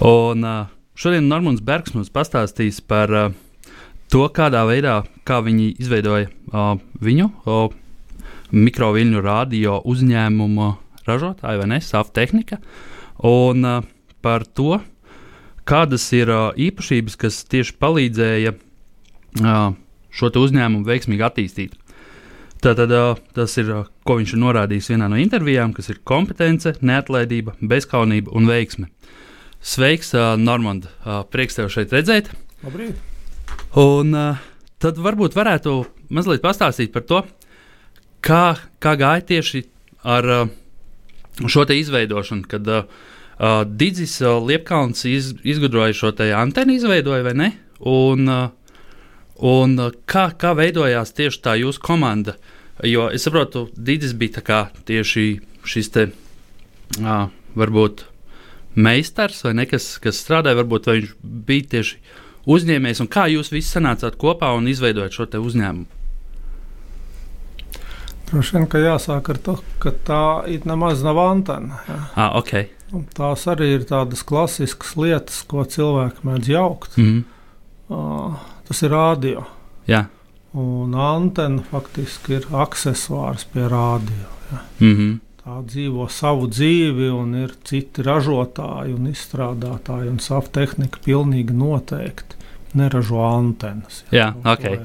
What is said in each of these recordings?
Un uh, šodien Normons Bergs mums pastāstīs par uh, to, kādā veidā kā viņi izveidoja uh, viņu uh, mikroviļņu radio uzņēmumu ražotāju, vai ne, SAF tehnika, un uh, par to, kādas ir uh, īpašības, kas tieši palīdzēja uh, šo uzņēmumu veiksmīgi attīstīt. Tātad uh, tas ir, uh, ko viņš ir norādījis vienā no intervijām, kas ir kompetence, neatlaidība, bezkaunība un veiksme. Sveiks, Normand! Prieks tev šeit redzēt! Labrīt! Un tad varbūt varētu mazliet pastāstīt par to, kā, kā gāja tieši ar šo izveidošanu, kad uh, Digis Liepkalns iz, izgudroja šo antenu, izveidoja vai ne? Un, uh, un kā, kā veidojās tieši tā jūsu komanda? Jo es saprotu, Digis bija tieši šis te uh, varbūt meistars vai ne, kas, kas strādāja, varbūt viņš bija tieši uzņēmējs, un kā jūs visi sanācāt kopā un izveidojat šo uzņēmumu? Droši vien, ka jāsāk ar to, ka tā ir nemaz nav antena. Ja. Ah, okay. Un tās arī ir tādas klasiskas lietas, ko cilvēki mēdz jaukt. Mm -hmm. uh, tas ir rādio. Jā. Un antena faktiski ir accessors pie rādio. Ja. Mm -hmm dzīvo savu dzīvi, un ir citi ražotāji un izstrādātāji, un SAF tehnika pilnīgi noteikti neražo antenas. Jā, jā okay.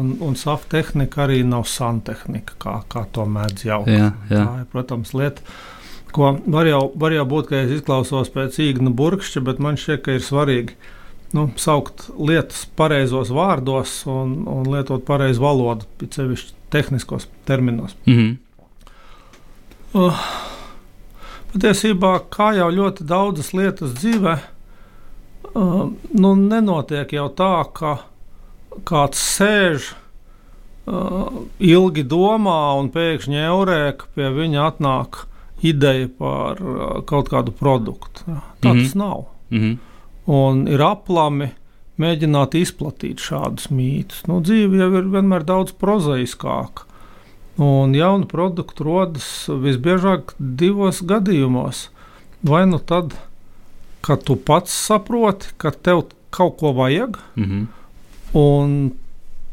Un, un SAF tehnika arī nav santehnika, kā, kā to mēdz jaukt. Jā, jā. Tā ir, protams, lieta. Ko var jau, var jau būt, ka es izklausos pēc īgna burkšķa, bet man šķiet, ka ir svarīgi nu, saukt lietas pareizos vārdos un, un lietot pareizu valodu, sevišķi tehniskos terminos. Mm -hmm. Uh, patiesībā, kā jau ļoti daudzas lietas dzīvē, uh, nu, nenotiek jau tā, ka kāds sēž, uh, ilgi domā un pēkšņi eurēka pie viņa atnāk ideja par uh, kaut kādu produktu. Tā mm -hmm. tas nav. Mm -hmm. Un ir aplami mēģināt izplatīt šādus mītus. Nu, dzīve jau ir vienmēr daudz prozaiskāka. Un jaunu produktu rodas visbiežāk divos gadījumos. Vai nu tad, kad tu pats saproti, ka tev kaut ko vajag, mm -hmm. un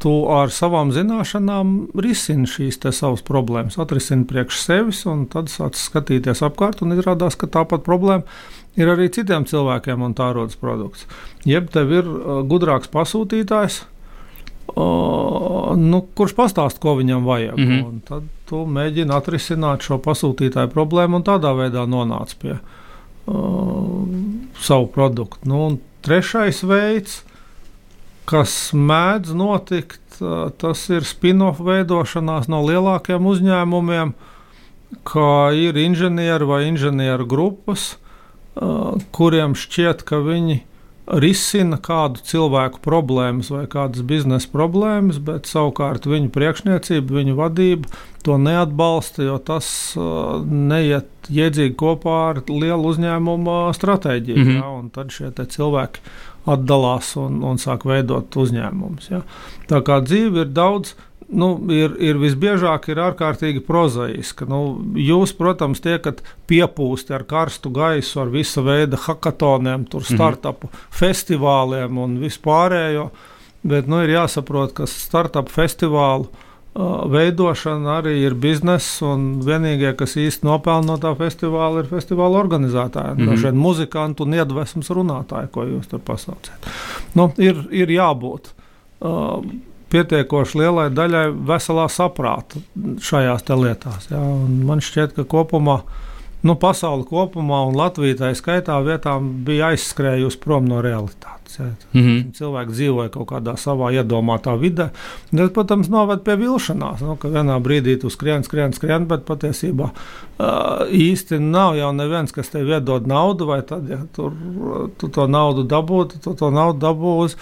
tu ar savām zināšanām risini šīs savas problēmas, atrisini priekš sevis, un tad sāc skatīties apkārt, un izrādās, ka tāpat problēma ir arī citiem cilvēkiem, un tā rodas produkts. Jeb tev ir uh, gudrāks pasūtītājs, Uh, nu, kurš pastāsta, ko viņam vajag. Mm -hmm. Un tad tu mēģini atrisināt šo pasūtītāju problēmu un tādā veidā nonāc pie uh, savu produktu. Nu, trešais veids, kas mēdz notikt, uh, tas ir spin-off veidošanās no lielākiem uzņēmumiem, kā ir inženieri vai inženieru grupas, uh, kuriem šķiet, ka viņi ir risina kādu cilvēku problēmas vai kādas biznesa problēmas, bet savukārt viņu priekšniecība, viņu vadība to neatbalsta, jo tas uh, neiet jēdzīgi kopā ar lielu uzņēmumu stratēģiju. Mm -hmm. ja, tad šie cilvēki atdalās un, un sāk veidot uzņēmumus. Ja. Tā kā dzīve ir daudz nu, ir, ir visbiežāk ir ārkārtīgi prozaiska. Nu, jūs, protams, tiekat piepūsti ar karstu gaisu, ar visa veida hackathoniem, mhm. startupu mm -hmm. festivāliem un vispārējo. Bet nu, ir jāsaprot, ka startup festivālu uh, veidošana arī ir bizness, un vienīgie, kas īsti nopelna no tā festivāla, ir festivāla organizētāji. Mm -hmm. Dažādi muzikanti un iedvesmas runātāji, ko jūs tur pasaucat. Nu, ir, ir jābūt. Uh, pietiekoši lielai daļai veselā saprāta šajās lietās. Ja? Un man šķiet, ka kopumā nu, pasaule kopumā un Latvija tā skaitā vietām bija aizskrējusi prom no realitātes. Ja. Mm -hmm. Cilvēki dzīvoja kaut kādā savā iedomātā vidē. Tas, protams, noved pie vilšanās, nu, ka vienā brīdī tu skrien, skrien, skrien, bet patiesībā uh, īsti nav jau neviens, kas tev iedod naudu, vai tad, ja tur, tu to naudu dabūtu, tu to naudu dabūsi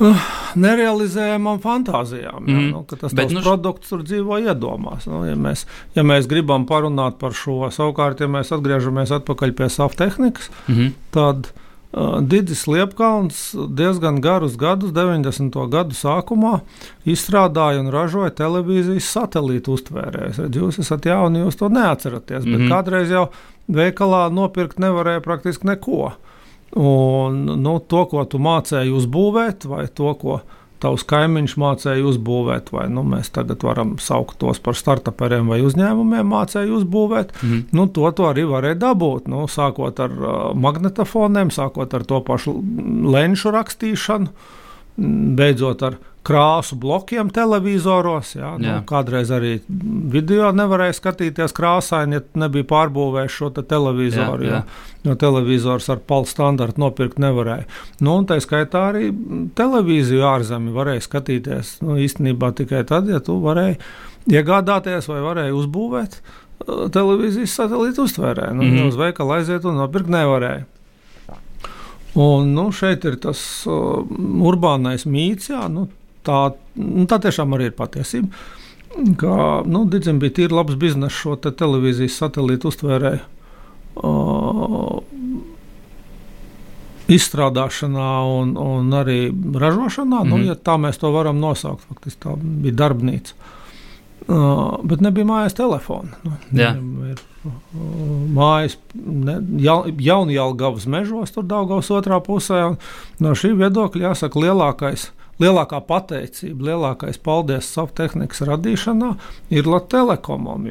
Uh, nerealizējamām fantāzijām. Jā, mm. nu, tas Bet, nu, produkts tur dzīvo iedomās. Nu, ja, mēs, ja mēs gribam parunāt par šo, savukārt, ja mēs atgriežamies pie savas tehnikas, mm -hmm. tad uh, Digis Liepkalns diezgan garus gadus, 90. gadu sākumā, izstrādāja un ražoja televīzijas satelītu uztvērējus. Jūs esat jauni, jūs to neatceraties, mm -hmm. bet mhm. kādreiz jau veikalā nopirkt nevarēja praktiski neko. Un, nu, to, ko tu mācēji uzbūvēt, vai to, ko tavs kaimiņš mācīja uzbūvēt, vai nu, mēs tagad varam saukt tos par startuperiem vai uzņēmumiem, mācīja uzbūvēt, mm -hmm. nu, to, to arī varēja dabūt. Nu, sākot ar uh, magnetofoniem, sākot ar to pašu lenšu rakstīšanu, beidzot ar krāsu blokiem televizoros. Jā, nu, jā. Nu, kādreiz arī video nevarēja skatīties krāsaini, ja nebija pārbūvējis šo te televizoru. Jā, jā. Jo televizors ar palu standartu nopirkt nevarēja. Nu, tā skaitā arī televīziju ārzemē varēja skatīties. Nu, īstenībā tikai tad, ja tu varēji iegādāties vai varēji uzbūvēt uh, televīzijas satelītu uztvērē. Nu, mm -hmm. Uz veikalu aiziet un nopirkt nevarēja. Un, nu, šeit ir tas uh, urbānais mīts, jā, nu, tā, nu, tā tiešām arī ir patiesība. Ka, nu, Digim bija tīri labs bizness šo te televīzijas satelītu uztvērēju. Uh, izstrādāšanā un, un arī ražošanā, mm -hmm. nu, mhm. ja tā mēs to varam nosaukt. Faktiski tā bija darbnīca. Uh, bet nebija mājās telefona. Nu, ir, uh, mājas ja, jaunjēlgavas mežos, tur Daugavas otrā pusē. No šī viedokļa jāsaka lielākais lielākā pateicība, lielākais paldies savu tehnikas radīšanā ir Latvijas telekomam.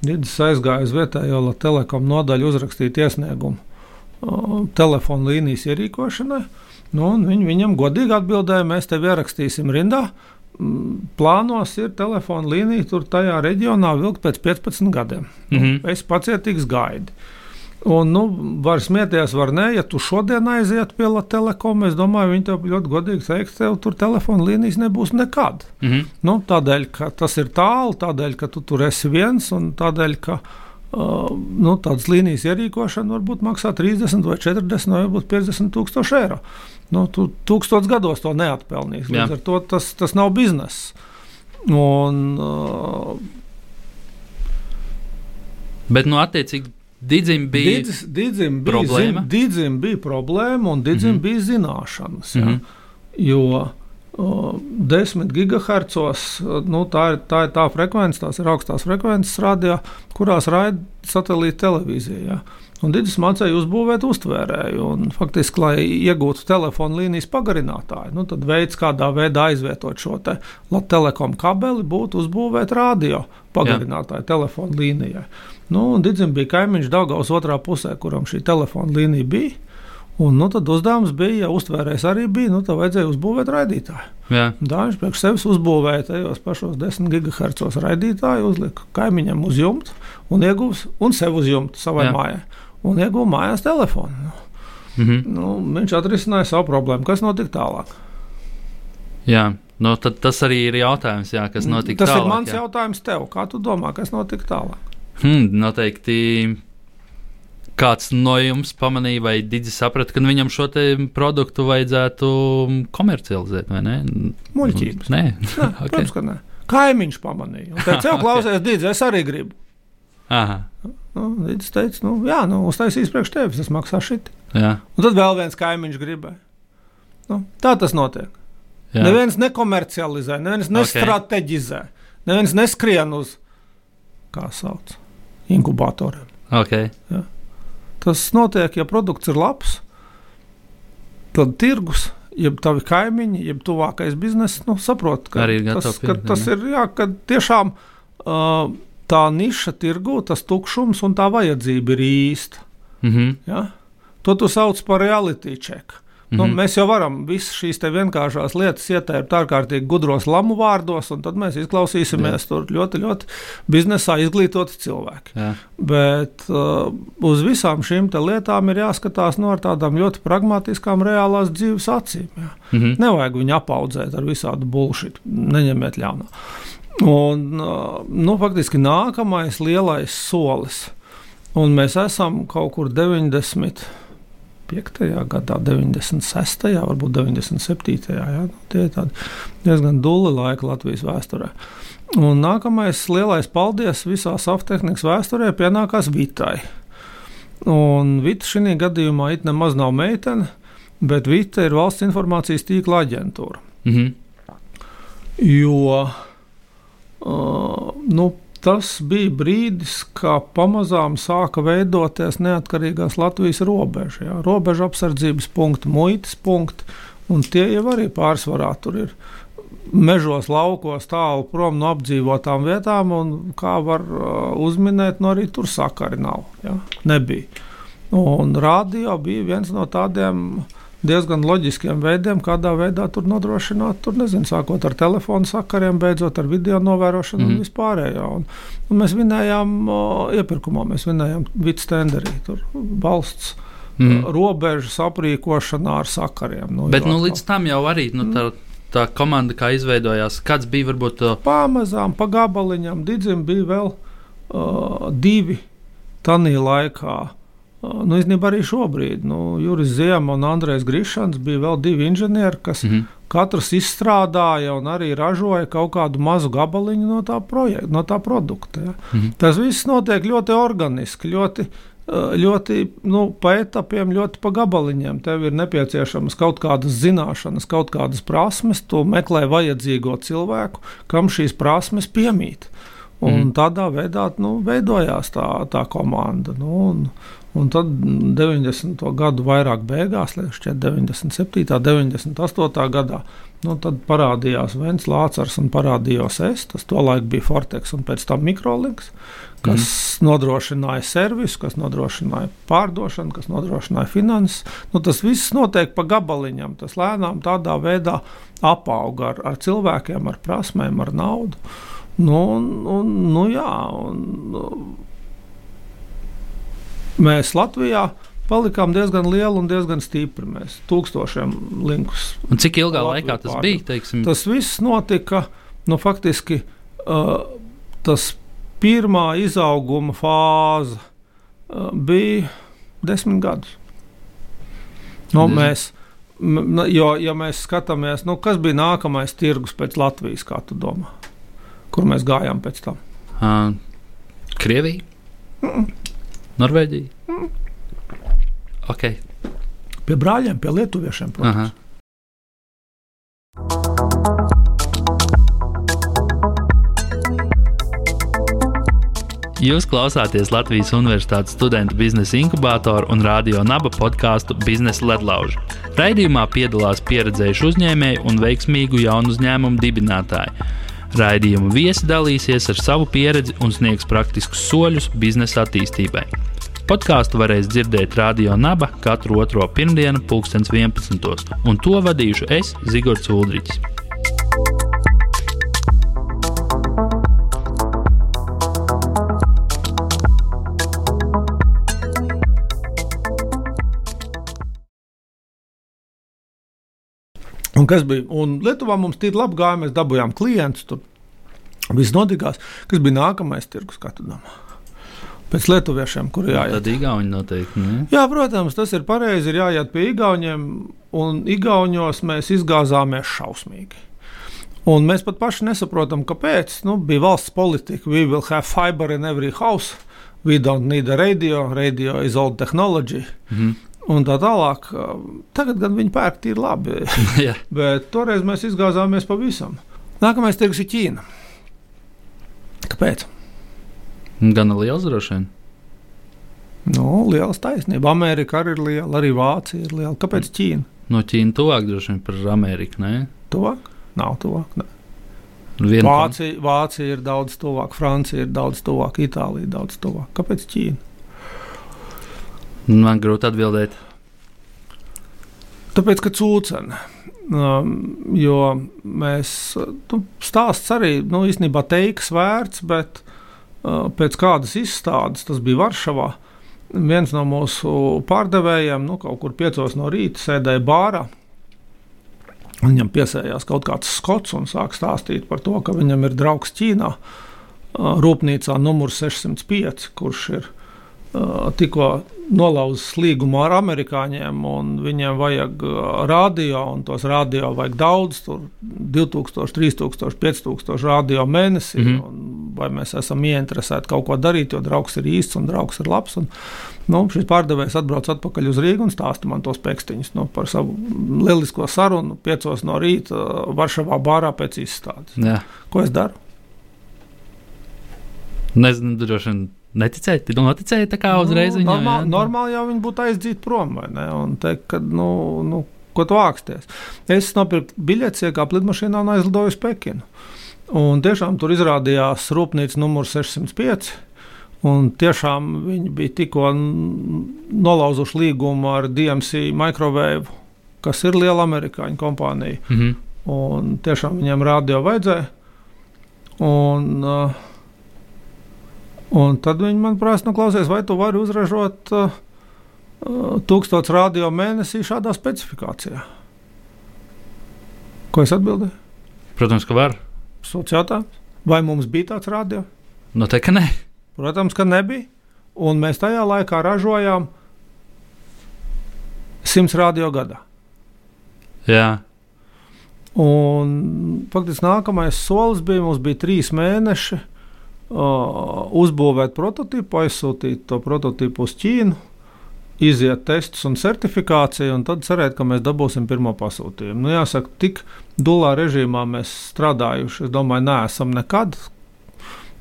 Digis aizgāja uz vietējo Latvijas telekomu nodaļu uzrakstīt iesniegumu uh, telefonu līnijas ierīkošanai. Nu, viņi viņam godīgi atbildēja, mēs tevi ierakstīsim rindā. Plānos ir telefona līnija tur tajā reģionā vilkt pēc 15 gadiem. Mm -hmm. es pacietīgs gaidu. Un, nu, var smieties, var nē, ja tu šodien aizietu pie Latvijas telekom, es domāju, viņi tev ļoti godīgi teiks, tev tur telefona līnijas nebūs nekad. Mm -hmm. nu, tādēļ, ka tas ir tālu, tādēļ, ka tu tur esi viens un tādēļ, ka uh, nu, tādas līnijas ierīkošana varbūt maksā 30 vai 40 vai 50 tūkstoši eiro. Nu, tu tūkstots gados to neatpelnīs. Līdz ar to tas, tas nav bizness. Un, uh, Bet, nu, attiecīgi, Digim bija, Didzis, didzim bija problēma. Zin, didzim bija problēma un Digim mm -hmm. bija zināšanas. Ja? Mm -hmm. Jo uh, 10 gigahertzos nu, tā, ir, tā ir tā frekvence, tās ir augstās frekvences radio, kurās raida satelīta televīzija. Ja? Un Digis mācīja uzbūvēt uztvērēju. Un, faktiski, lai iegūtu telefona līnijas pagarinātāju, nu, tad veids, kādā veidā aizvietot šo te telekomu kabeli, būtu uzbūvēt radio pagarinātāju telefona līnijai. Nu, Digim bija kaimiņš Daugavas otrā pusē, kuram šī telefona līnija bija. Un, nu, tad uzdevums bija, ja uztvērējs arī bija, nu, tad vajadzēja uzbūvēt raidītāju. Jā. Tā viņš priekš sevis uzbūvēja tajos pašos 10 gigahertzos raidītāju, uzlika kaimiņam uz jumta un ieguva un sev uz jumta savai Jā. mājai. Un ieguva mājās telefonu. Nu, mm -hmm. nu, viņš atrisināja savu problēmu. Kas notika tālāk? Jā. Nu, tas arī ir jautājums, jā, kas notika tas tālāk. Tas ir mans jā. jautājums tev. Kā tu domā, kas notika tālāk? Hmm, noteikti kāds no jums pamanīja, vai Digis saprata, ka viņam šo produktu vajadzētu komercializēt, vai ne? Muļķības. Nē, nē okay. protams, ka nē. Kaimiņš pamanīja. Teica, jau klausies, Digis, es arī gribu. Aha. Nu, Digis teica, nu, jā, nu, uztaisīs priekš tevis, tas maksā šit. Jā. Un tad vēl viens kaimiņš gribēja. Nu, tā tas notiek. Jā. Neviens nekomercializē, neviens nestrateģizē, okay. neviens neskrien uz, kā sauc, inkubatoriem. Okay. Ja? Tas notiek, ja produkts ir labs, tad tirgus, jeb tavi kaimiņi, jeb tuvākais bizness, nu, saprot, ka, tas, ka tas ir jā, ka tiešām uh, tā niša tirgu, tas tukšums un tā vajadzība ir īsta. Mm -hmm. ja? To tu sauc par reality check. Mm -hmm. nu, mēs jau varam visas šīs vienkāršās lietas ieteikt ārkārtīgi gudros lamu vārdos, un tad mēs izklausīsimies Jā. tur ļoti, ļoti biznesā izglītoti cilvēki. Jā. Bet uh, uz visām šīm lietām ir jāskatās no tādām ļoti pragmatiskām, reālās dzīves acīm. Mm -hmm. Nevajag viņu apaudzēt ar visādu bullshit, neņemiet ļaunā. Un, nu, faktiski nākamais lielais solis, un mēs esam kaut kur 90 gadā, 96. varbūt 97. Jā, nu, tie ir diezgan dūli laika Latvijas vēsturē. Un nākamais lielais paldies visā saftehnikas vēsturē pienākās Vitai. Un Vita šī gadījumā it nemaz nav meitene, bet Vita ir valsts informācijas tīkla aģentūra. Mm -hmm. Jo uh, nu, tas bija brīdis, kad pamazām sāka veidoties neatkarīgās Latvijas robeža. Jā. Robeža apsardzības punkti, muitas punkti, un tie jau arī pārsvarā tur ir. Mežos, laukos, tālu prom no apdzīvotām vietām, un kā var uh, uzminēt, no arī tur sakari nav. Jā. Nebija. Un radio bija viens no tādiem uh, diezgan loģiskiem veidiem, kādā veidā tur nodrošināt, tur nezinu, sākot ar telefonu sakariem, beidzot ar video novērošanu mm un mhm. vispārējo. Un, un mēs vinējām o, iepirkumā, mēs vinējām vidas tenderī, tur valsts. Mm. Robežas aprīkošanā ar sakariem. Nu, Bet nu, līdz tam jau arī nu, tā, tā komanda, kā izveidojās, kāds bija varbūt. Uh... Pamazām, pa gabaliņam, Digim bija vēl uh, divi tanī laikā Nu, Īstenībā arī šobrīd nu, Juris Ziema un Andrēs Grišans bija vēl divi inženieri, kas mm -hmm. katrs izstrādāja un arī ražoja kaut kādu mazu gabaliņu no tā, projekta, no tā produkta. Ja. Mm -hmm. Tas viss notiek ļoti organiski, ļoti, ļoti nu, pa etapiem, ļoti pa gabaliņiem. Tev ir nepieciešamas kaut kādas zināšanas, kaut kādas prasmes, tu meklē vajadzīgo cilvēku, kam šīs prasmes piemīt. Un mm. tādā veidā nu, veidojās tā, tā komanda. Nu, un, Un tad 90. gadu vairāk beigās, šķiet, 97. un 98. gadā, nu, tad parādījās Vents Lācars un parādījos es. Tas tolaik bija Fortex un pēc tam Mikrolinks, kas mm. nodrošināja servisu, kas nodrošināja pārdošanu, kas nodrošināja finanses. Nu, tas viss notiek pa gabaliņam. Tas lēnām tādā veidā apauga ar, ar cilvēkiem, ar prasmēm, ar naudu. Nu, un, un, nu, jā, un, mēs Latvijā palikām diezgan lieli un diezgan stipri. Mēs tūkstošiem linkus. Un cik ilgā Latviju laikā tas pārdod. bija? Teiksim? Tas viss notika nu, faktiski uh, tas pirmā izauguma fāze uh, bija desmit gadus. Nu, Desmit. mēs, m, jo, ja mēs skatāmies, nu, kas bija nākamais tirgus pēc Latvijas, kā tu domā, kur mēs gājām pēc tam? Uh, Krievija? Mm -mm. Norvēģija? Mm. Okay. Pie brāļiem, pie lietuviešiem. Protams. Aha. Jūs klausāties Latvijas Universitātes studentu biznesa inkubātoru un radio naba podkāstu Biznesa ledlauži. Raidījumā piedalās pieredzējuši uzņēmēji un veiksmīgu jaunu uzņēmumu dibinātāji. Raidījuma viesi dalīsies ar savu pieredzi un sniegs praktiskus soļus biznesa attīstībai. Podkāstu varēs dzirdēt Radio Naba katru otro pirmdienu, 2011. un to vadīšu es, Zigorts Ulrichs. Un kas bija? Un Lietuvā mums tīri labi gāja, mēs dabūjām klientus. Tur viss notikās. Kas bija nākamais tirgus, kā tu domā? Pēc lietuviešiem, kuriem jāiet. Tad Igauni noteikti. Ne? Jā, protams, tas ir pareizi. Ir jāiet pie Igauniem, un Igauņos mēs izgāzāmies šausmīgi. Un mēs pat paši nesaprotam, kāpēc. Nu, bija valsts politika, we will have fiber in every house. We don't need a radio, radio is old technology. Mm -hmm. Un tā tālāk, tagad gan viņi pērk tīri labi. Bet toreiz mēs izgāzāmies pavisam. Nākamais tirgus ir Ķīna. Kāpēc? Gan liels droši vien. Nu, liela taisnība. Amerika arī ir liela, arī Vācija ir liela. Kāpēc Ķīna? No Ķīnas tuvāk droši vien par Ameriku. Ne? Tuvāk? Nav tuvāk. Ne. Vien Vācija, Vācija ir daudz tuvāk, Francija ir daudz tuvāk, Itālija ir daudz tuvāk. Kāpēc Ķīna? Man grūti atbildēt. Tāpēc, ka cūcena. Um, jo mēs nu, stāsts arī nu, īstenībā teiks vērts, bet pēc kādas izstādes tas bija Varšavā. Viens no mūsu pārdevējiem, nu, kaut kur piecos no rīta sēdēja bārā. Viņam piesējās kaut kāds skots un sāk stāstīt par to, ka viņam ir draugs Ķīnā, uh, rūpnīcā numur 605, kurš ir tikko nolauzis līgumu ar amerikāņiem, un viņiem vajag radio, un tos radio vajag daudz, tur 2000, 3000, 5000 radio mēnesī. Mm -hmm. Vai mēs esam ieinteresēti kaut ko darīt, jo draugs ir īsts un draugs ir labs. Un, nu, šis pārdevējs atbrauc atpakaļ uz Rīgu un stāsta man tos pēkstiņus nu, par savu lielisko sarunu. Piecos no rīta Varšavā bārā pēc izstādes. Jā. Ko es daru? Nezinu, droši vien Neticēji, tu noticēji tā kā uzreiz nu, viņam? Normāli, jā, normāli jau viņi būtu aizdzīti prom, vai ne? Un teikt, ka, nu, nu, ko tu āksties. Es nopirku biļetes, iekāpu lidmašīnā un aizlidoju uz Pekinu. Un tiešām tur izrādījās rūpnīca numur 605. Un tiešām viņi bija tikko nolauzuši līgumu ar DMC Microwave, kas ir liela amerikāņu kompānija. Mm -hmm. Un tiešām viņiem rādio vajadzēja. Un, uh, Un tad viņi man prasa, nu, klausies, vai tu vari uzražot uh, uh tūkstoš radio mēnesī šādā specifikācijā? Ko es atbildēju? Protams, ka var. Jautājums. Vai mums bija tāds radio? Noteikti, ka nē. Protams, ka nebija. Un mēs tajā laikā ražojām 100 radio gadā. Jā. Un faktiski nākamais solis bija, mums bija trīs mēneši uzbūvēt prototipu, aizsūtīt to prototipu uz Ķīnu, iziet testus un certifikāciju, un tad cerēt, ka mēs dabūsim pirmo pasūtījumu. Nu, jāsaka, tik dulā režīmā mēs strādājuši, es domāju, neesam nekad.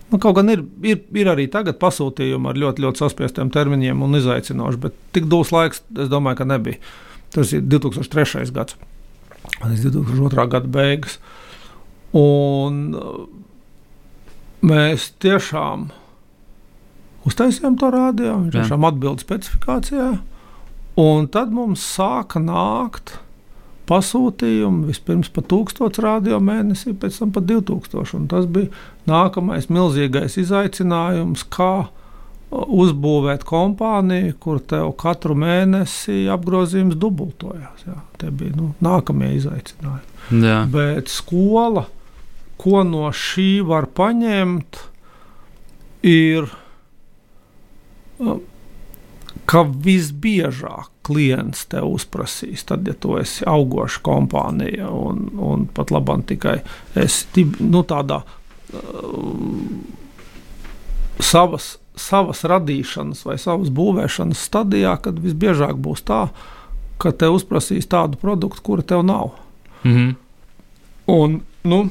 Nu, kaut gan ir, ir, ir arī tagad pasūtījumi ar ļoti, ļoti saspiestiem termiņiem un izaicinoši, bet tik dūls laiks, es domāju, ka nebija. Tas ir 2003. gads, līdz 2002. gada beigas. Un mēs tiešām uztaisījām to rādio, viņš tiešām atbild specifikācijā, un tad mums sāka nākt pasūtījumi vispirms par 1000 rādio mēnesī, pēc tam par 2000. Tas bija nākamais milzīgais izaicinājums, kā uzbūvēt kompāniju, kur tev katru mēnesi apgrozījums dubultojās. Jā. Tie bija nu, nākamie izaicinājumi. Jā. Bet skola ko no šī var paņemt, ir, uh, ka visbiežāk klients te uzprasīs, tad, ja tu esi augoša kompānija un, un pat labāk tikai esi nu, tādā uh, savas, savas radīšanas vai savas būvēšanas stadijā, kad visbiežāk būs tā, ka te uzprasīs tādu produktu, kura tev nav. Mm -hmm. Un, nu,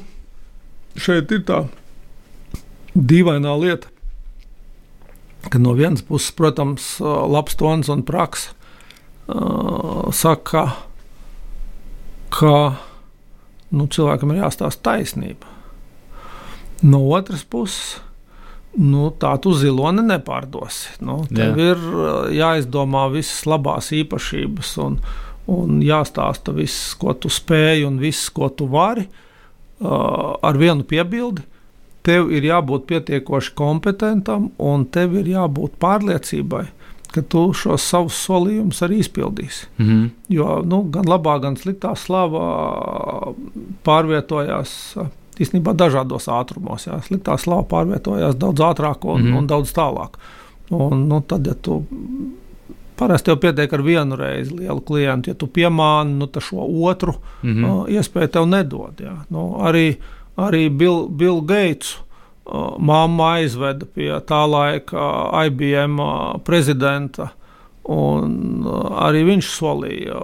šeit ir tā dīvainā lieta, ka no vienas puses, protams, labs tons un praks uh, saka, ka nu, cilvēkam ir jāstāsta taisnība. No otras puses, nu, tā tu ziloni nepārdosi. Nu, tev Jā. ir jāizdomā visas labās īpašības un, un jāstāsta viss, ko tu spēj un viss, ko tu vari. Uh, ar vienu piebildi. Tev ir jābūt pietiekoši kompetentam, un tev ir jābūt pārliecībai, ka tu šos savus solījumus arī izpildīsi. Mm -hmm. Jo nu, gan labā, gan sliktā slava pārvietojās īstenībā dažādos ātrumos. Jā. Sliktā slava pārvietojās daudz ātrāk un, mm -hmm. un daudz tālāk. Un, nu, tad, ja tu Parasti jau pietiek ar vienu reizi lielu klientu. Ja tu piemāni, nu, tad šo otru mm -hmm. uh, iespēju tev nedod. Jā. Nu, arī arī Bill, Bill Gates uh, mamma aizveda pie tā laika IBM uh, prezidenta. Un uh, arī viņš solīja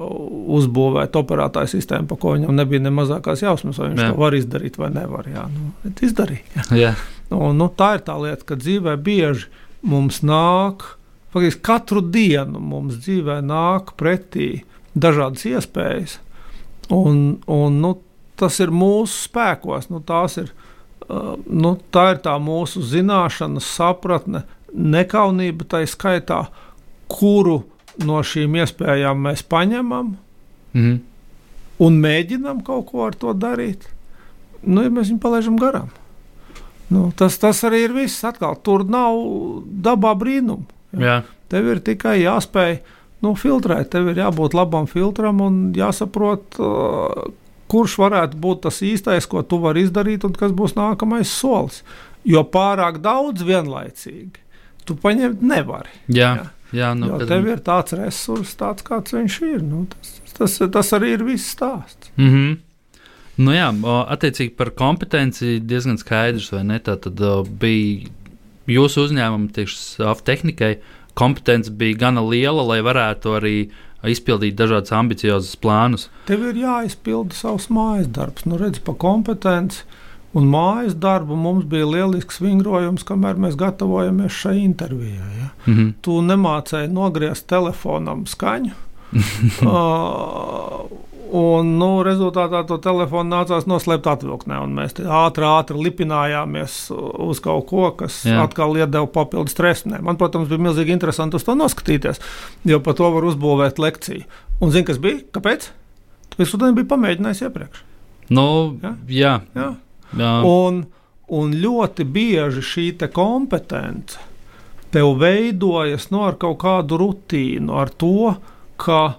uzbūvēt operētāju sistēmu, par ko viņam nebija ne mazākās jausmas, vai viņš jā. to var izdarīt vai nevar. Jā, nu, izdarīja. Jā. Nu, nu, tā ir tā lieta, ka dzīvē bieži mums nāk uh, faktiski katru dienu mums dzīvē nāk pretī dažādas iespējas. Un, un, nu, tas ir mūsu spēkos. Nu, ir, uh, nu, tā ir tā mūsu zināšana, sapratne, nekaunība tā skaitā, kuru no šīm iespējām mēs paņemam Mhm. un mēģinām kaut ko ar to darīt, nu, ja mēs viņu palaidām garām. Nu, tas, tas arī ir viss. Atkal, tur nav dabā brīnumu. Jā. Tev ir tikai jāspēj nu, filtrēt, tev ir jābūt labam filtram un jāsaprot, uh, kurš varētu būt tas īstais, ko tu vari izdarīt, un kas būs nākamais solis. Jo pārāk daudz vienlaicīgi tu paņemt nevari. Jā. Jā. Jā, nu, Jo tev ir tāds resurs, tāds kāds viņš ir. Nu, tas, tas, tas arī ir viss stāsts. Mhm. Nu jā, attiecīgi par kompetenci diezgan skaidrs, vai ne? Tā tad bija jūsu uzņēmuma, tieši tehnikai, kompetence bija gana liela, lai varētu arī izpildīt dažādus ambiciozus plānus. Tev ir jāizpilda savs mājas darbs. Nu, redz, pa kompetenci un mājas darbu mums bija lielisks vingrojums, kamēr mēs gatavojamies šai intervijai. Ja? Mhm. Tu nemācēji nogriezt telefonam skaņu. uh, un, nu, rezultātā to telefonu nācās noslēpt atvilknē. un Mēs ātri, ātri lipinājāmies uz kaut ko, kas Jā. Atkal iedeva papildu stresu. Nē, Man, protams, bija milzīgi interesanti uz to noskatīties, jo par to var uzbūvēt lekciju. Un zini, kas bija? Kāpēc? Tāpēc, ka tu nebija pamēģinājis iepriekš. Nu, Jā. jā, Jā. jā. Un, un ļoti bieži šī te kompetence tev veidojas no ar kaut kādu rutīnu, ar to, ka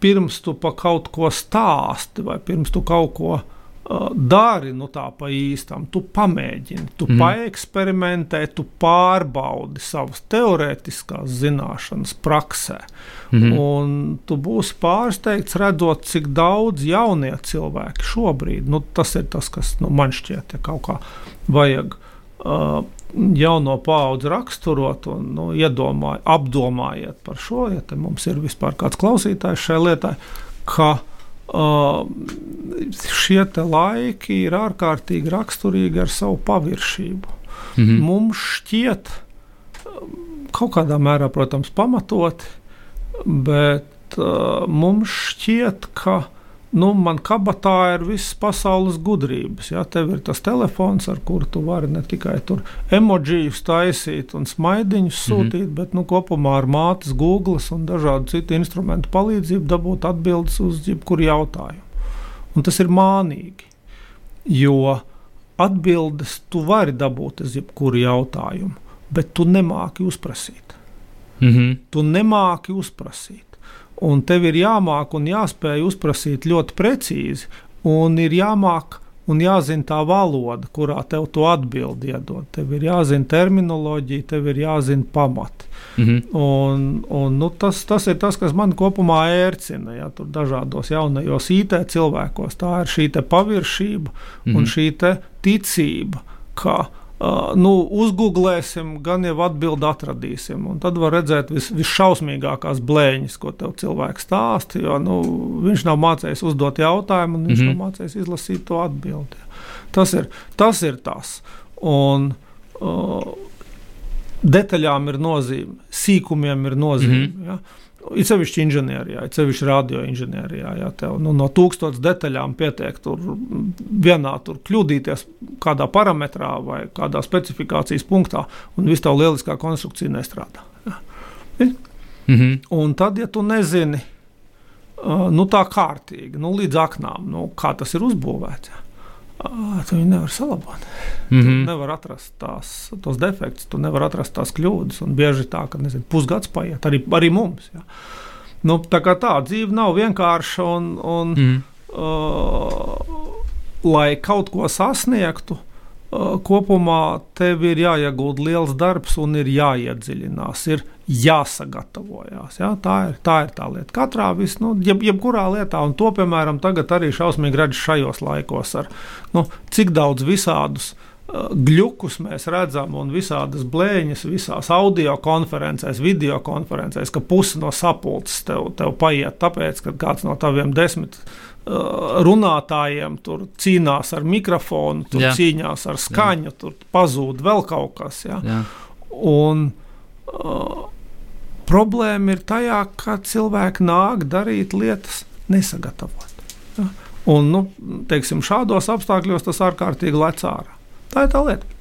pirms tu pa kaut ko stāsti vai pirms tu kaut ko dari, nu tā pa īstam, tu pamēģini, tu mm. paeksperimentē, tu pārbaudi savas teorētiskās zināšanas praksē. Mhm. Un tu būsi pārsteigts, redzot, cik daudz jaunie cilvēki šobrīd, nu, tas ir tas, kas nu, man šķiet, ja kaut kā vajag uh, jauno paudzi raksturot un nu, iedomāj, apdomājiet par šo, ja mums ir vispār kāds klausītājs šai lietai, ka uh, šie laiki ir ārkārtīgi raksturīgi ar savu paviršību Mhm. mums šķiet, um, kaut kādā mērā, protams, pamatoti, bet uh, mums šķiet, ka nu, man kabatā ir visas pasaules gudrības. Ja? Tev ir tas telefons, ar kuru tu vari ne tikai tur emoģijas taisīt un smaidiņus sūtīt, mm -hmm. bet nu, kopumā ar mātes, Google un dažādu citu instrumentu palīdzību dabūt atbildes uz jebkuru jautājumu. Un tas ir mānīgi, jo atbildes tu vari dabūt uz jebkuru jautājumu, bet tu nemāki uzprasīt. Mhm. Tu nemāki uzprasīt. Un tev ir jāmāk un jāspēj uzprasīt ļoti precīzi, un ir jāmāk un jāzina tā valoda, kurā tev to atbildi iedod. Tev ir jāzina terminoloģija, tev ir jāzina pamati. Mhm. Un, un, nu, tas, tas ir tas, kas man kopumā ērcina. Ja, tur dažādos jaunajos IT cilvēkos tā ir šī paviršība mm -hmm. un šī te ticība, ka nu, uzgooglēsim, gan jau atbildi atradīsim. Un tad var redzēt vis, visšausmīgākās blēņas, ko tev cilvēks stāsta. Jo nu, viņš nav mācījis uzdot jautājumu, un viņš mm Mhm. -hmm. nav mācījis izlasīt to atbildi. Tas ir tas. Ir tas. Un, uh, detaļām ir nozīme, sīkumiem ir nozīme. Mm Mhm. -hmm. ja? Ir sevišķi inženierijā, ir sevišķi radioinženierijā. Ja tev nu, no tūkstošiem detaļām pietiek tur vienā tur kļūdīties kādā parametrā vai kādā specifikācijas punktā, un viss tā lieliskā konstrukcija nestrādā. Ja? Mhm. Un tad, ja tu nezini, uh, nu, tā kārtīgi, nu, līdz aknām, nu, kā tas ir uzbūvēts, ja? Uh, tu viņu nevari salabot. Mhm. Tu nevar atrast tās, tos defektus, tu nevari atrast tās kļūdas. Un bieži tā, ka nezinu, pusgads paiet arī, arī mums. Ja. Nu, tā kā tā dzīve nav vienkārša un, un Mhm. uh, lai kaut ko sasniegtu, uh, kopumā tev ir jāiegūda liels darbs un ir jāiedziļinās, ir jāsagatavojas. Ja? Tā, ir, tā ir tā lieta. Katrā vis, nu, jeb, jebkurā lietā, un to, piemēram, tagad arī šausmīgi redzu šajos laikos, ar nu, cik daudz visādus. uh, Gļukus mēs redzam, un visādas blēņas, visās audio konferencēs, video konferencēs, ka pusi no sapulces tev, tev paiet, tāpēc, ka kāds no taviem desmit uh, runātājiem tur cīnās ar mikrofonu, tur Jā. cīnās ar skaņu, tur pazūd vēl kaut kas. Ja? Jā. Un, uh, problēma ir tajā, ka cilvēki nāk darīt lietas nesagatavot. Ja? Un, nu, teiksim, šādos apstākļos tas ārkārtīgi lec ārā. Tā ir tā lieta.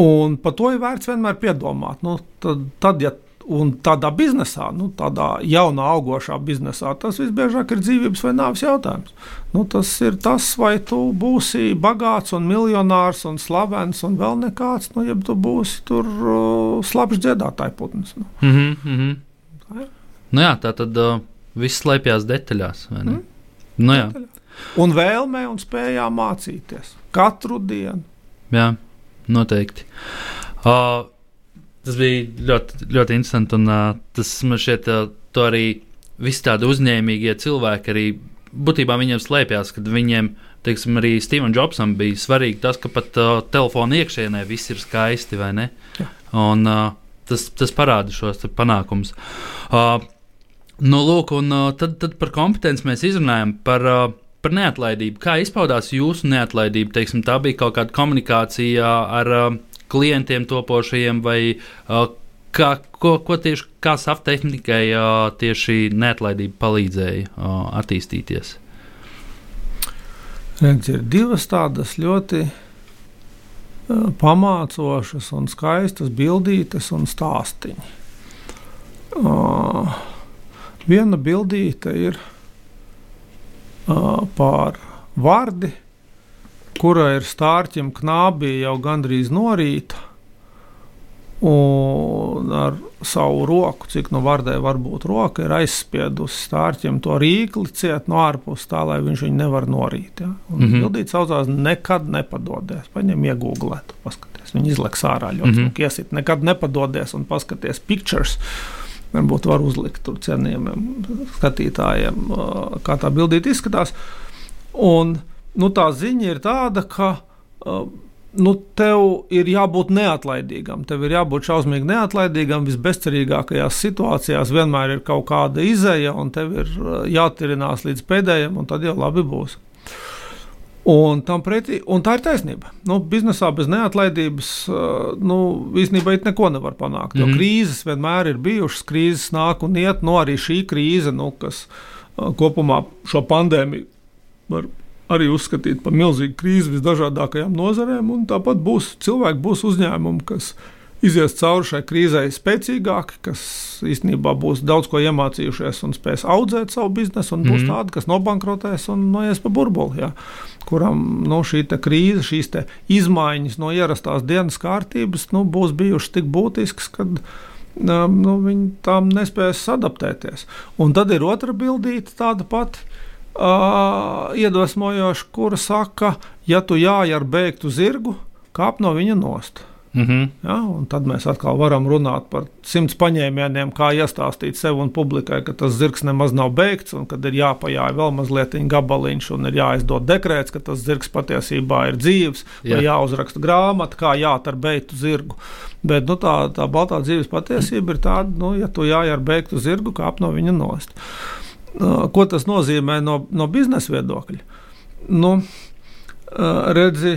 Un par to ir vērts vienmēr piedomāt. Nu, tad, tad, ja un tādā biznesā, nu, tādā jaunā, augošā biznesā, tas visbiežāk ir dzīvības vai nāves jautājums. Nu, tas ir tas, vai tu būsi bagāts un miljonārs un slavens un vēl nekāds, nu, ja tu būsi tur uh, slapjš dziedātāja putns. Nu. Mm -hmm, mm -hmm. Tā, nu jā, tā tad uh, viss slēpjas detaļās. Mm. Nu, jā. un vēlmē un spējā mācīties katru dienu. Jā, noteikti. Uh, Tas bija ļoti, ļoti interesanti. Un, uh, tas man šķiet, uh, to arī visi tādi uzņēmīgie cilvēki arī būtībā viņiem slēpjas, kad viņiem, teiksim, arī Stevam Jobsam bija svarīgi tas, ka pat uh, telefona iekšienē viss ir skaisti, vai ne? Jā. Un uh, tas, tas parāda šos panākumus. Uh, nu, lūk, un uh, tad, tad par kompetenci mēs izrunājam. Par, uh, Par neatlaidību. Kā izpaudās jūsu neatlaidība? Teiksim, tā bija kaut kāda komunikācija ar uh, klientiem topošajiem, vai uh, kā, ko, ko tieši kā saftehnikai uh, tieši neatlaidība palīdzēja uh, attīstīties? Redz, ir divas tādas ļoti uh, pamācošas un skaistas bildītes un stāstīņi. Uh, viena bildīte ir uh, par vārdu kura ir stārķim knābī jau gandrīz norīta. Un ar savu roku, cik nu vardē var būt roka, ir aizspiedusi stārķim to rīkli ciet no ārpuses, tā lai viņš viņu nevar norīt. Ja? Un mm -hmm. Bildīt saucās nekad nepadodies. Paņem iegūglēt, paskaties. Viņi izleks ārā ļoti mm -hmm. iesit. Nekad nepadodies un paskaties pictures. Varbūt var uzlikt tur cienījumiem skatītājiem, kā tā bildīt izskatās. Un, nu, tā ziņa ir tāda, ka uh, nu, tev ir jābūt neatlaidīgam. Tev ir jābūt šausmīgi neatlaidīgam. Visbezcerīgākajās situācijās vienmēr ir kaut kāda izēja, un tev ir jātirinās līdz pēdējiem, un tad jau labi būs. Un, pretī, un tā ir taisnība. Nu, biznesā bez neatlaidības nu, īstenībā neko nevar panākt. Mm -hmm. Krīzes vienmēr ir bijušas, krīzes nāk un iet. Nu, arī šī krīze, nu, kas kopumā šo pandēmiju var arī uzskatīt par milzīgu krīzi visdažādākajām nozarēm. Tāpat būs cilvēki, būs uzņēmumi, kas izies cauri šai krīzē spēcīgāki, kas īstenībā būs daudz ko iemācījušies un spēs audzēt savu biznesu, un būs mm. tādi, kas nobankrotēs un noies pa burbuli. Jā. Kuram nu, šī krīze, šīs izmaiņas no ierastās dienas kārtības nu, būs bijušas tik būtiskas, ka nu, viņi tam nespēs adaptēties. Un tad ir otra bildīte, tāda pati uh, iedvesmojoša, kura saka, ja tu jāj ar beigtu zirgu, kāp no viņa nost. Mm -hmm. ja, tad mēs atkal varam runāt par simts paņēmieniem, kā iestāstīt sev un publikai, ka tas zirgs nemaz nav beigts, un kad ir jāpajāja vēl mazliet gabaliņš, un ir jāizdod dekrēts, ka tas zirgs patiesībā ir dzīves, Jā. vai jāuzraksta grāmata, kā jāt ar beigtu zirgu. Bet nu, tā, tā baltā dzīves patiesība ir tāda, nu, ja tu jāj ar beigtu zirgu, kāp no viņa nost. Ko tas nozīmē no, no biznesa viedokļa? Nu, redzi,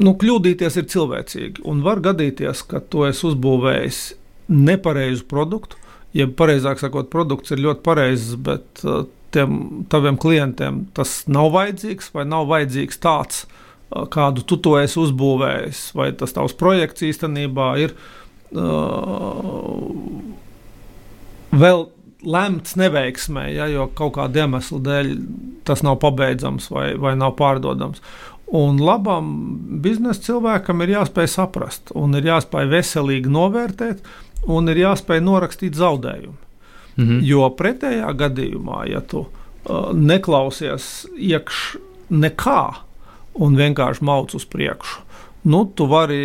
nu, kļūdīties ir cilvēcīgi. Un var gadīties, ka tu esi uzbūvējis nepareizu produktu, jeb pareizāk sakot, produkts ir ļoti pareizs, bet tiem taviem klientiem tas nav vajadzīgs vai nav vajadzīgs tāds, kādu tu to esi uzbūvējis, vai tas tavs projekts īstenībā ir uh, vēl lemts neveiksmē, ja, jo kaut kāda iemesla dēļ tas nav pabeidzams vai, vai nav pārdodams. Un labam biznesa cilvēkam ir jāspēj saprast, un ir jāspēj veselīgi novērtēt, un ir jāspēj norakstīt zaudējumu. Mhm. Jo pretējā gadījumā, ja tu uh, neklausies iekšā nekā un vienkārši mauc uz priekšu, nu, tu vari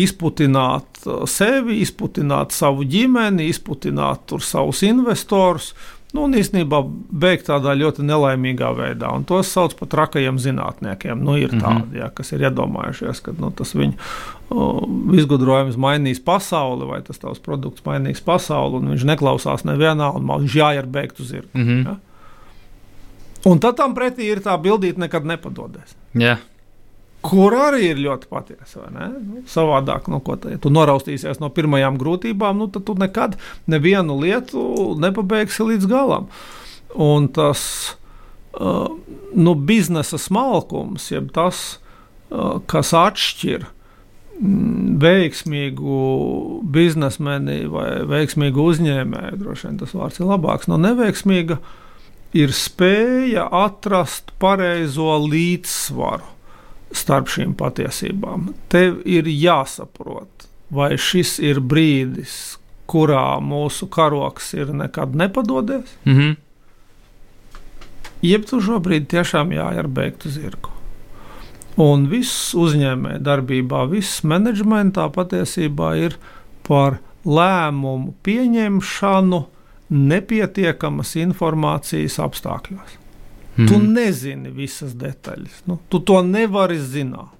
izputināt uh, sevi, izputināt savu ģimeni, izputināt savus investorus. Nu, un īstenībā beigt tādā ļoti nelaimīgā veidā. Un tos sauc par trakajiem zinātniekiem. Nu, ir mm -hmm. tādi, ja, kas ir iedomājušies, ka nu, tas viņu uh, izgudrojums mainīs pasauli, vai tas tavs produkts mainīs pasauli, un viņš neklausās nevienā, un viņš jāiet beigtu zirgu. Mm -hmm. ja? Un tad tam pretī ir tā bildīte, nekad nepadodies. Yeah kur arī ir ļoti patiesa. Nu, savādāk, nu, ko, ja tu noraustīsies no pirmajām grūtībām, nu, tad tu nekad nevienu lietu nepabeigsi līdz galam. Un tas uh, nu, biznesa smalkums, jeb tas, uh, kas atšķir mm, veiksmīgu biznesmeni vai veiksmīgu uzņēmēju, droši vien tas vārds ir labāks, no neveiksmīga, ir spēja atrast pareizo līdzsvaru starp šīm patiesībām. Tev ir jāsaprot, vai šis ir brīdis, kurā mūsu karoks ir nekad nepadodies, Mm -hmm. jeb tu šobrīd tiešām jāj ar beigtu zirgu. Un viss uzņēmē darbībā, viss menedžmentā patiesībā ir par lēmumu pieņemšanu nepietiekamas informācijas apstākļos. Mm. Tu Mhm. nezini visas detaļas, nu, tu to nevari zināt.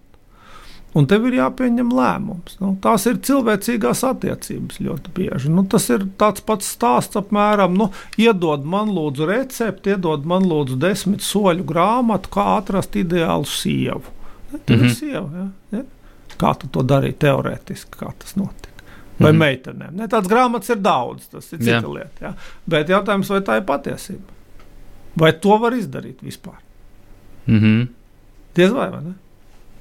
Un tev ir jāpieņem lēmums. Nu, tās ir cilvēcīgās attiecības ļoti bieži. Nu, tas ir tāds pats stāsts apmēram. Nu, iedod man lūdzu recepti, iedod man lūdzu desmit soļu grāmatu, kā atrast ideālu sievu. Ne, Tev mm Mhm. -hmm. ir sieva, ja? Ja? Kā tu to darīji teorētiski, kā tas notika? Vai mm Mhm. -hmm. meitenēm? Ne, tāds grāmatas ir daudz, tas ir cita Jā. lieta. Ja? Bet jautājums, vai tā ir patiesība? Vai to var izdarīt vispār? Mm -hmm. Diez vai, vai ne?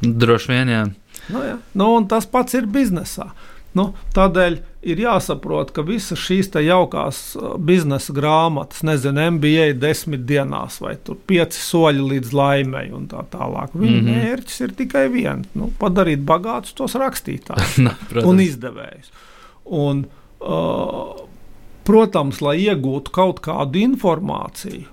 Droši vien, jā. Nu, jā. nu, un tas pats ir biznesā. Nu, tādēļ ir jāsaprot, ka visas šīs jaukās uh, biznesa grāmatas, nezinu, MBA desmit dienās, vai tur pieci soļi līdz laimei un tā tālāk. Viņa mm. -hmm. mērķis ir tikai viens nu, - padarīt bagātus tos rakstītājus Nā, un izdevējus. Un, uh, protams, lai iegūtu kaut kādu informāciju,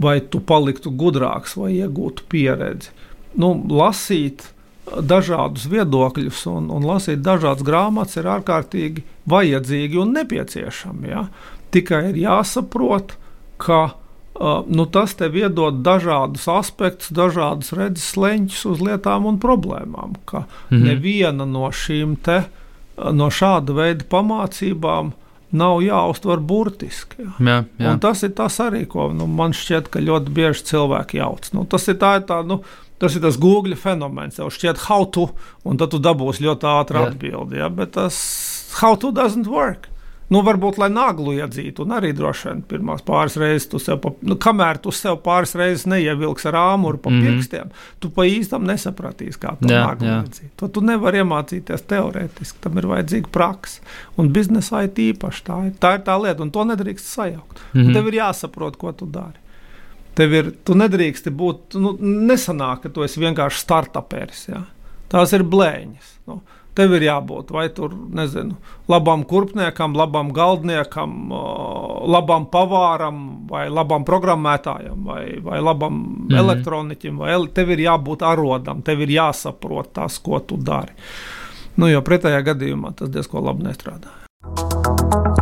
vai tu paliktu gudrāks, vai iegūtu pieredzi, nu, lasīt dažādus viedokļus un, un lasīt dažādas grāmatas ir ārkārtīgi vajadzīgi un nepieciešami. Ja? Tikai ir jāsaprot, ka uh, nu, tas tev iedod dažādus aspektus, dažādus redzes leņķus uz lietām un problēmām. Ka Mhm. neviena no šīm te, no šāda veida pamācībām nav jāuztver burtiski. Ja? Jā, jā. Un tas ir tas arī, ko nu, man šķiet, ka ļoti bieži cilvēki jauc. Nu, tas ir tā, ir tā nu, tas ir tas Google fenomens. Tev šķiet, how to, un tad tu dabūsi ļoti ātri Jā. atbildi. Ja? Bet tas how to doesn't work. Nu, varbūt, lai naglu iedzītu, un arī droši vien pirmās pāris reizes tu sev, pa, nu, kamēr tu sev pāris reizes neievilksi ar āmuru pa mm Mhm. -hmm. pirkstiem, tu pa īstam nesapratīsi, kā to Jā, naglu jā. iedzīt. To tu nevari iemācīties teorētiski, tam ir vajadzīga praksa. Un biznesā ir tīpaši tā, ir- tā ir tā lieta, un to nedrīkst sajaukt. Mm Mhm. -hmm. Tev ir jāsaprot, ko tu dari. Tev ir, tu nedrīkst būt, nu, nesanāk, ka tu esi vienkārši startuperis. Ja? Tās ir blēņas. Nu, tev ir jābūt vai tur, nezinu, labam kurpniekam, labam galdniekam, labam pavāram, vai labam programmētājam, vai, vai labam mm. -hmm. elektroniķim. Vai ele, tev ir jābūt arodam, tev ir jāsaprot tas, ko tu dari. Nu, jo pretējā gadījumā tas diezgan labi nestrādā.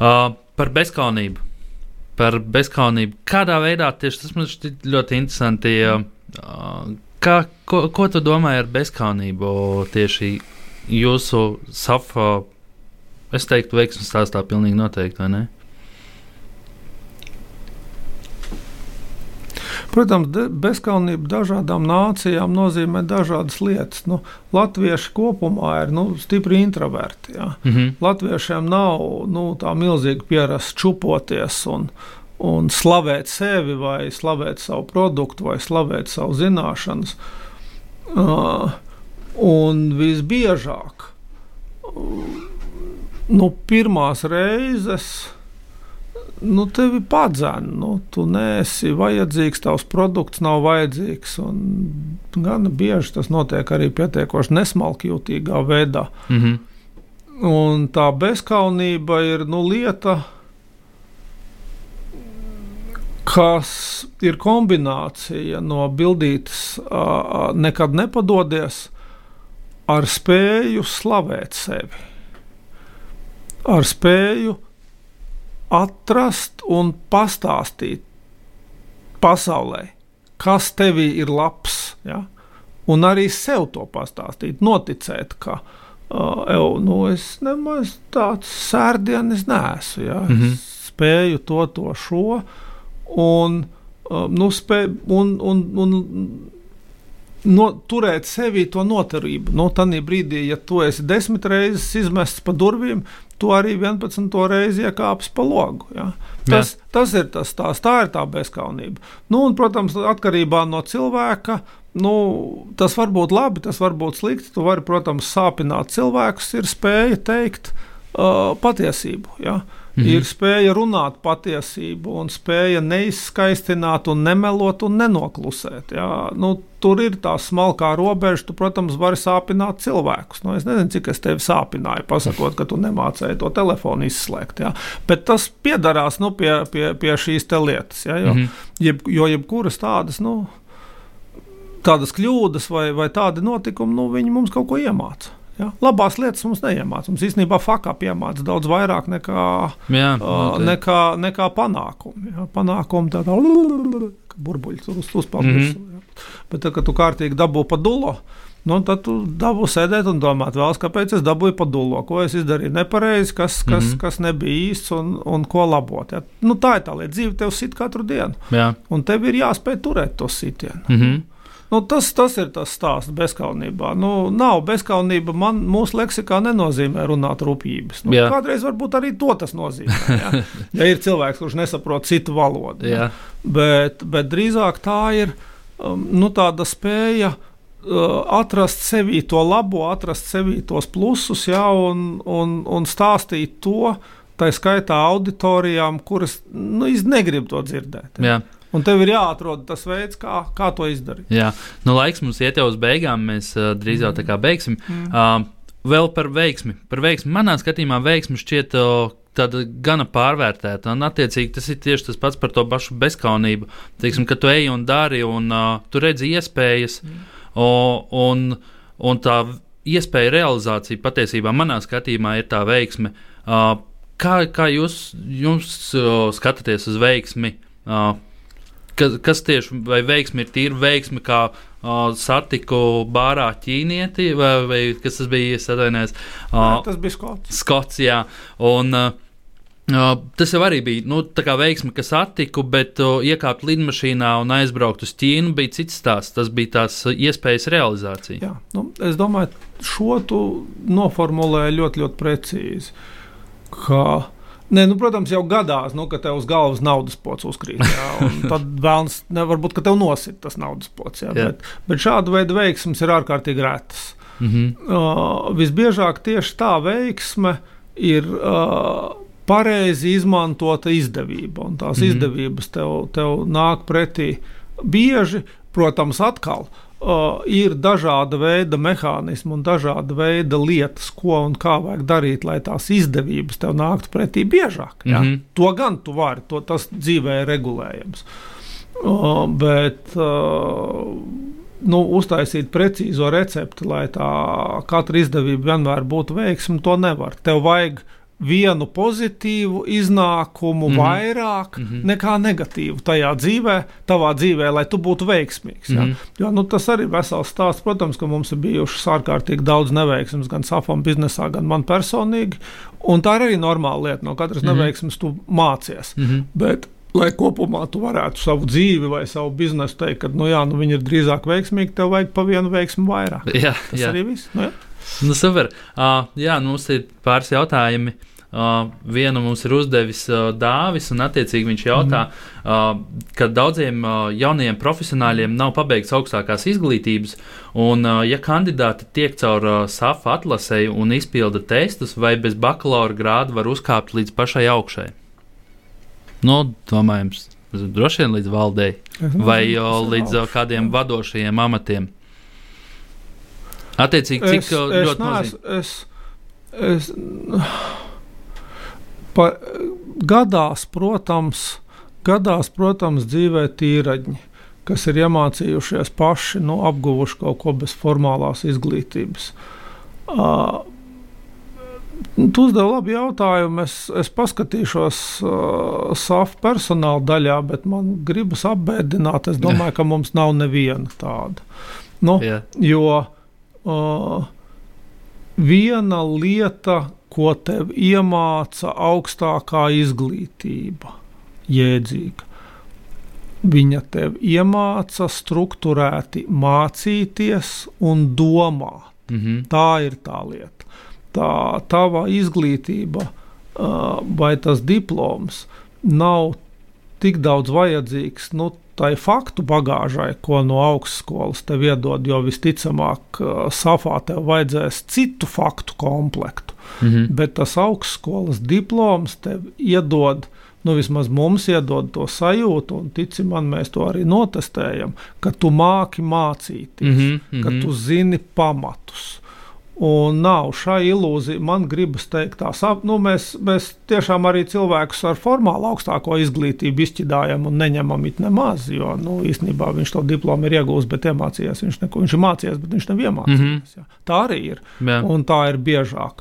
Uh, par bezskaunību. Par bezskaunību. Kādā veidā tieši tas man šķiet ļoti interesanti. Uh, kā, ko, ko tu domā ar bezskaunību tieši jūsu SAFA? Es teiktu, veiksmīgi stāstā pilnīgi noteikti, vai ne? Protams, bezskaunība dažādām nācijām nozīmē dažādas lietas. Nu, Latvieši kopumā ir nu, stipri introverti. Ja. Mhm. Latviešiem nav nu, tā milzīgi pierast čupoties un, un slavēt sevi, vai slavēt savu produktu, vai slavēt savu zināšanas. Uh, un visbiežāk, uh, nu, pirmās reizes. Nu, tevi padzēna, nu, tu neesi vajadzīgs, tavs produkts nav vajadzīgs. Gan bieži tas notiek arī pietiekoši nesmalkjūtīgā veidā. Mhm. Un tā bezskaunība ir nu, lieta, kas ir kombinācija no bildītas, ā, nekad nepododies, ar spēju slavēt sevi. ar spēju atrast un pastāstīt pasaulē, kas tevī ir labs. Ja? Un arī sev to pastāstīt, noticēt, ka uh, ev, nu, es nemaz tāds sērdienis neesmu. Ja? Mm -hmm. Spēju to, to, šo. Un, uh, nu, spēj, un, un, un no, turēt sevī to noturību. Nu, Tanī brīdī, ja tu esi desmit reizes izmests pa durvīm, tu arī 11. reizi iekāpsi pa logu. Ja? Tas, Jā. tas ir tas, tās, tā ir tā bezskaunība. Nu, un, protams, atkarībā no cilvēka. Nu, tas var būt labi, tas var būt slikti. Tu vari, protams, sāpināt cilvēkus, ir spēja teikt uh, patiesību. Ja? Uh, Mm -hmm. Ir spēja runāt patiesību, un spēja neizskaistināt, un nemelot un nenoklusēt. Jā. Nu, tur ir tā smalkā robeža. Tu, protams, vari sāpināt cilvēkus. Nu, es nezinu, cik es tevi sāpināju, pasakot, ka tu nemācēji to telefonu izslēgt. Jā. Bet tas piedarās nu, pie, pie, pie šīs lietas. Jā, jo, mm -hmm. jeb, jo jebkuras tādas. Nu, Tādas kļūdas vai, vai tādi notikumi, nu, viņi mums kaut ko iemācīja. Ja? Labās lietas mums neiemācās. Mums īstenībā fakā piemācās daudz vairāk nekā, Jā, uh, nekā, nekā panākumi. Ja? Panākumi tādā burbuļs tur uz, uzpeld. Mm -hmm. ja? Bet, tad, kad tu kārtīgi dabū pa dulu, nu, tad tu dabū sēdēt un domāt, vēlas, kāpēc es dabūju pa dulu, ko es izdarīju nepareizi, kas, kas, mm -hmm. kas nebija īsts un, un ko labot. Ja? Nu, tā ir tā lieta. Dzīve tev sit katru dienu. Jā. Un tev ir jāspēj turēt to sitienu. Mm -hmm. Nu, tas, tas ir tas stāsts bezskaunībā. Nu, nav bezskaunība. Man, mūsu leksikā nenozīmē runāt rupjības. Nu, Jā. kādreiz varbūt arī to tas nozīmē. Ja, ja ir cilvēks, kurš nesaprot citu valodu. Ja. Bet, bet drīzāk tā ir um, nu, tāda spēja. Uh, atrast sevī to labo, atrast sevī tos plusus, ja, un, un, un stāstīt to, tā skaitā auditorijām, kuras nu, negrib to dzirdēt. Ja. Un tev ir jāatrod tas veids, kā, kā to izdarīt. Jā, nu, laiks mums iet jau uz beigām. Mēs uh, drīz jau tā kā beigsim. Mm. Uh, vēl par veiksmi. Par veiksmi. Manā skatījumā veiksmi šķiet uh, tāda gana pārvērtēta. Un, attiecīgi, tas ir tieši tas pats par to pašu bezskaunību. Teiksim, ka tu ej un dari, un uh, tu redzi iespējas, mm. o, un, un tā iespēja realizācija patiesībā manā skatījumā ir tā veiksme. Uh, kā, kā jūs, jūs uh, skatāties uz veiksmi? Uh, kas, kas tieši vai veiksmi ir tīra veiksme, kā uh, satiku bārā ķīnieti, vai, vai kas tas bija? Atvainojos, uh, tas bija Skots. Skots, jā. Un, uh, Uh, tas jau arī bija nu, veiksme, kas attiku, bet uh, iekāpt lidmašīnā un aizbraukt uz Ķīnu bija cits stāsts. Tas bija tās iespējas realizācija. Jā, nu, es domāju, šo tu noformulēji ļoti, ļoti precīzi. Ka Nē, nu, protams, jau gadās, nu, ka tev uz galvas naudas pots uzkrīt. Jā, tad vēlams, varbūt tev nosit tas naudas pots. Jā, jā. Bet, bet šāda veida veiksmes ir ārkārtīgi retas. Mm -hmm. uh, visbiežāk tieši tā veiksme ir uh, pareizi izmantota izdevība. Un tās mm -hmm. izdevības tev, tev nāk pretī bieži, protams, atkal. Uh, uh, ir dažāda veida mehānismi un dažāda veida lietas, ko un kā vajag darīt, lai tās izdevības tev nāktu pretī biežāk. Ja? Mm -hmm. To gan tu vari, to, tas dzīvē ir regulējams. Uh, bet uh, nu, uztaisīt precīzo recepti, lai tā katra izdevība vienmēr būtu veiksma, to nevar. Tev vajag uh, vienu pozitīvu iznākumu mm -hmm. vairāk mm -hmm. nekā negatīvu tajā dzīvē, tavā dzīvē, lai tu būtu veiksmīgs. Mm -hmm. jo, nu, tas arī ir vesels stāsts. Protams, ka mums ir bijušas ārkārtīgi daudz neveiksmes gan safam biznesā, gan man personīgi. Un tā ir arī normāla lieta. No katras mm -hmm. neveiksmes tu mācies. Mm -hmm. Bet, lai kopumā tu varētu savu dzīvi vai savu biznesu teikt, ka nu, jā, nu, viņi ir drīzāk veiksmīgi, tev vajag pa vienu veiksmu vairāk. Jā, Tas jā. arī viss. Nu, jā. Nu, super. Uh, jā, mums ir pāris jautājumi. Uh, vienu mums ir uzdevis uh, Dāvis, un attiecīgi viņš jautā, mm. uh, ka daudziem uh, jaunajiem profesionāļiem nav pabeigts augstākās izglītības, un, uh, ja kandidāti tiek caur uh, SAFA atlasēji un izpilda testus, vai bez bakalaura grāda var uzkāpt līdz pašai augšai? Nu, domājams, droši vien līdz valdei vai uh, līdz uh, kādiem vadošajiem amatiem. Attiecīgi, cik es, es ļoti neesmu, es, es, Pa, gadās, protams, gadās, protams, dzīvē tīraģi, kas ir iemācījušies paši, nu, apguvuši kaut ko bez formālās izglītības. Uh, Tu uzdevi labu jautājumu. Es, es paskatīšos uh, SAF personāla daļā, bet man gribas apbēdināt. Es domāju, ka mums nav neviena tāda. Nu, Jā. jo uh, viena lieta, ko tev iemāca augstākā izglītība, jēdzīga. Viņa tev iemāca struktūrēti mācīties un domāt. Mhm. Tā ir tā lieta. Tā tava izglītība uh, vai tas diploms nav tik daudz vajadzīgs nu, tai faktu bagāžai, ko no augstskolas tev iedod, jo visticamāk, uh, safā tev vajadzēs citu faktu komplektu. Mhm. Bet tas augstskolas diploms tev iedod, nu vismaz mums iedod to sajūtu, un tici man, mēs to arī notestējam, ka tu māki mācīties, Mhm. Mhm. ka tu zini pamatus. Un nav šai ilūzija. Man gribas teikt, tā, sap- nu, mēs, mēs tiešām arī cilvēkus ar formālu augstāko izglītību izšķidājam un neņemam it nemaz. Jo nu, īstenībā viņš to diplomu ir iegūmis, bet iemācījies. Viņš, neko, viņš ir mācījies, bet viņš nav iemācījies. Mm -hmm. Tā arī ir. Jā. Un tā ir biežāk.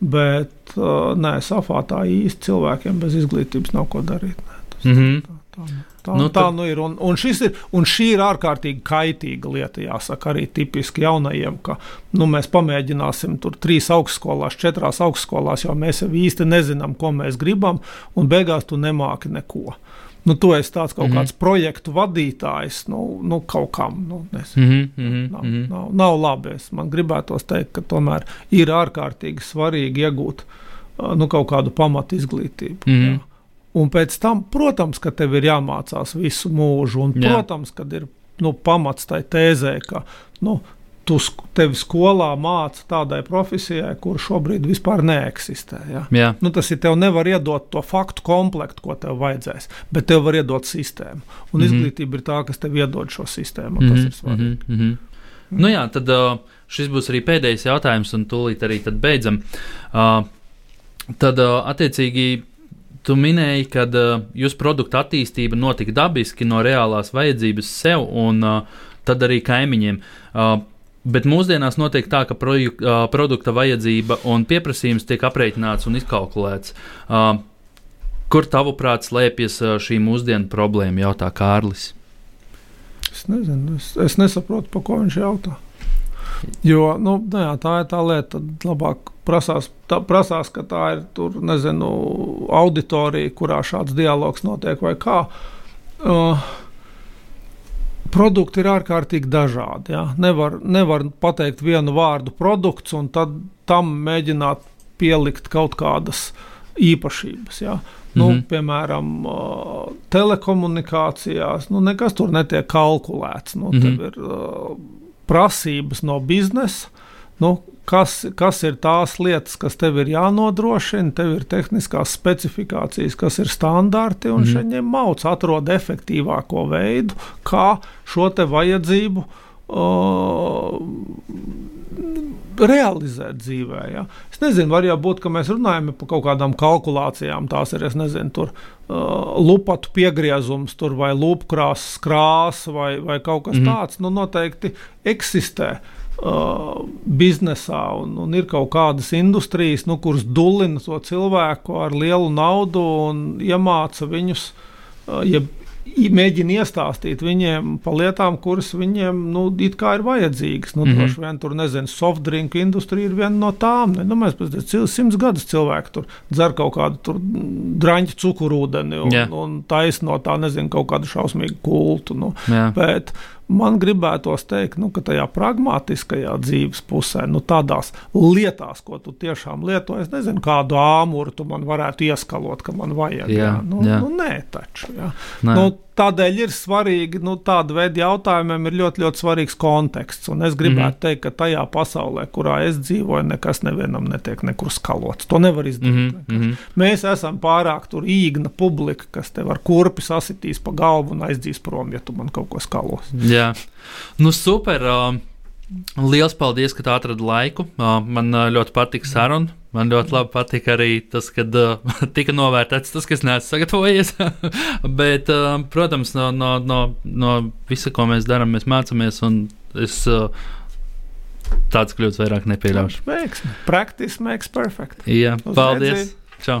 Bet uh, nē, safā tā īsti cilvēkiem bez izglītības nav ko darīt. Nē, tas, Mhm. tā, tā, tā, Nu, nu, tā tad- nu ir. Un, un, ir. un šī ir ārkārtīgi kaitīga lieta, jāsaka, arī tipiski jaunajiem, ka nu, mēs pamēģināsim tur trīs augstskolās, četrās augstskolās, jo mēs jau īsti nezinām, ko mēs gribam, un beigās tu nemāki neko. Nu, tu esi tāds kaut mm -hmm. kāds projektu vadītājs, nu, nu kaut kam. Nu, nezinu. Mhm. Mhm. Nav, Mhm. nav, nav labi. Es, man gribētos teikt, ka tomēr ir ārkārtīgi svarīgi iegūt nu, kaut kādu pamatu izglītību. Mhm. jā. Un pēc tam, protams, ka tev ir jāmācās visu mūžu, un, Jā. protams, ka ir nu, pamats tai tēzē, ka nu, tu tevi skolā māca tādai profesijai, kur šobrīd vispār neeksistē. Jā. Jā. Nu, tas ir tev nevar iedot to faktu komplektu, ko tev vajadzēs, bet tev var iedot sistēmu. Un mm. -hmm. izglītība ir tā, kas tev iedod šo sistēmu. un Tas Mhm, ir svarīgi. mhm, mhm. Nu jā, tad uh, šis būs arī pēdējais jautājums, un tūlīt arī beidzam. Uh, tad, uh, attiecīgi, tu minēji, ka uh, jūsu produkta attīstība notika dabiski no reālās vajadzības sev un uh, tad arī kaimiņiem. Uh, Bet mūsdienās notiek tā, ka proju, uh, produkta vajadzība un pieprasījums tiek aprēķināts un izkalkulēts. Uh, kur tavuprāt slēpjas uh, šī mūsdienu problēma, jautā Kārlis? Es nezinu, es, es nesaprotu, par ko viņš jautā. Jo nu, nu jā, tā ir tā lieta, tad labāk prasās, tā, prasās ka tā ir tur, nezinu, auditorija, kurā šāds dialogs notiek vai kā. Uh, Produkti ir ārkārtīgi dažādi. Ja? Nevar, nevar pateikt vienu vārdu produkts un tad tam mēģināt pielikt kaut kādas īpašības. Ja? Nu, mm Mhm. -hmm. Piemēram, uh, telekomunikācijās nu, nekas tur netiek kalkulēts. Nu, mm Mhm. -hmm. Ir uh, prasības no biznesa. Nu, kas, kas ir tās lietas, kas tev ir jānodrošina, tev ir tehniskās specifikācijas, kas ir standarti, un mm šeit mauts atrod efektīvāko veidu, kā šo te vajadzību uh, realizēt dzīvē. Ja? Es nezinu, var jau būt, ka mēs runājam par kaut kādām kalkulācijām. Tās ir, es nezinu, tur uh, lupatu piegriezums, tur vai lupkrāsas krāsa vai, vai kaut kas mm. -hmm. tāds. Nu, noteikti eksistē. Uh, biznesā un, un ir kaut kādas industrijas, nu, kuras dulina to cilvēku ar lielu naudu un iemāca viņus, uh, ja mēģina iestāstīt viņiem par lietām, kuras viņiem nu, it kā ir vajadzīgas. Nu, mm. -hmm. Droši vien tur, nezinu, softdrink industrija ir viena no tām. Ne? Nu, mēs pēc simts gadus cilvēki tur dzer kaut kādu draņķu cukurūdeni un, yeah. un taisa no tā, nezinu, kaut kādu šausmīgu kultu. Nu. Jā. Bet man gribētos teikt, nu, ka tajā pragmatiskajā dzīves pusē, nu, tādās lietās, ko tu tiešām lieto, es nezinu, kādu āmuru tu man varētu ieskalot, ka man vajag. Jā, Jā, nu, jā. nu, nē, taču. Jā. Nē. Nu, tādēļ ir svarīgi, nu, tāda veida jautājumiem ir ļoti, ļoti svarīgs konteksts. Un es gribētu mm. -hmm. teikt, ka tajā pasaulē, kurā es dzīvoju, nekas nevienam netiek nekur skalots. To nevar izdarīt. Mhm, mhm. Mēs esam pārāk tur īgna publika, kas tev ar kurpi sasitīs pa galvu un aizdzīs prom, ja tu man kaut ko skalos. Jā, nu super. Uh, liels paldies, ka atradi laiku. Man ļoti patika saruna. Man ļoti labi patika arī tas, ka tika novērtēts tas, kas neesmu sagatavojies. Bet, protams, no, no, no, no visa, ko mēs darām, mēs mācāmies. un Es Tāds kļūdas vairāk nepieļaušu. Veiksmi. Practice makes perfect. Jā, paldies! redzī.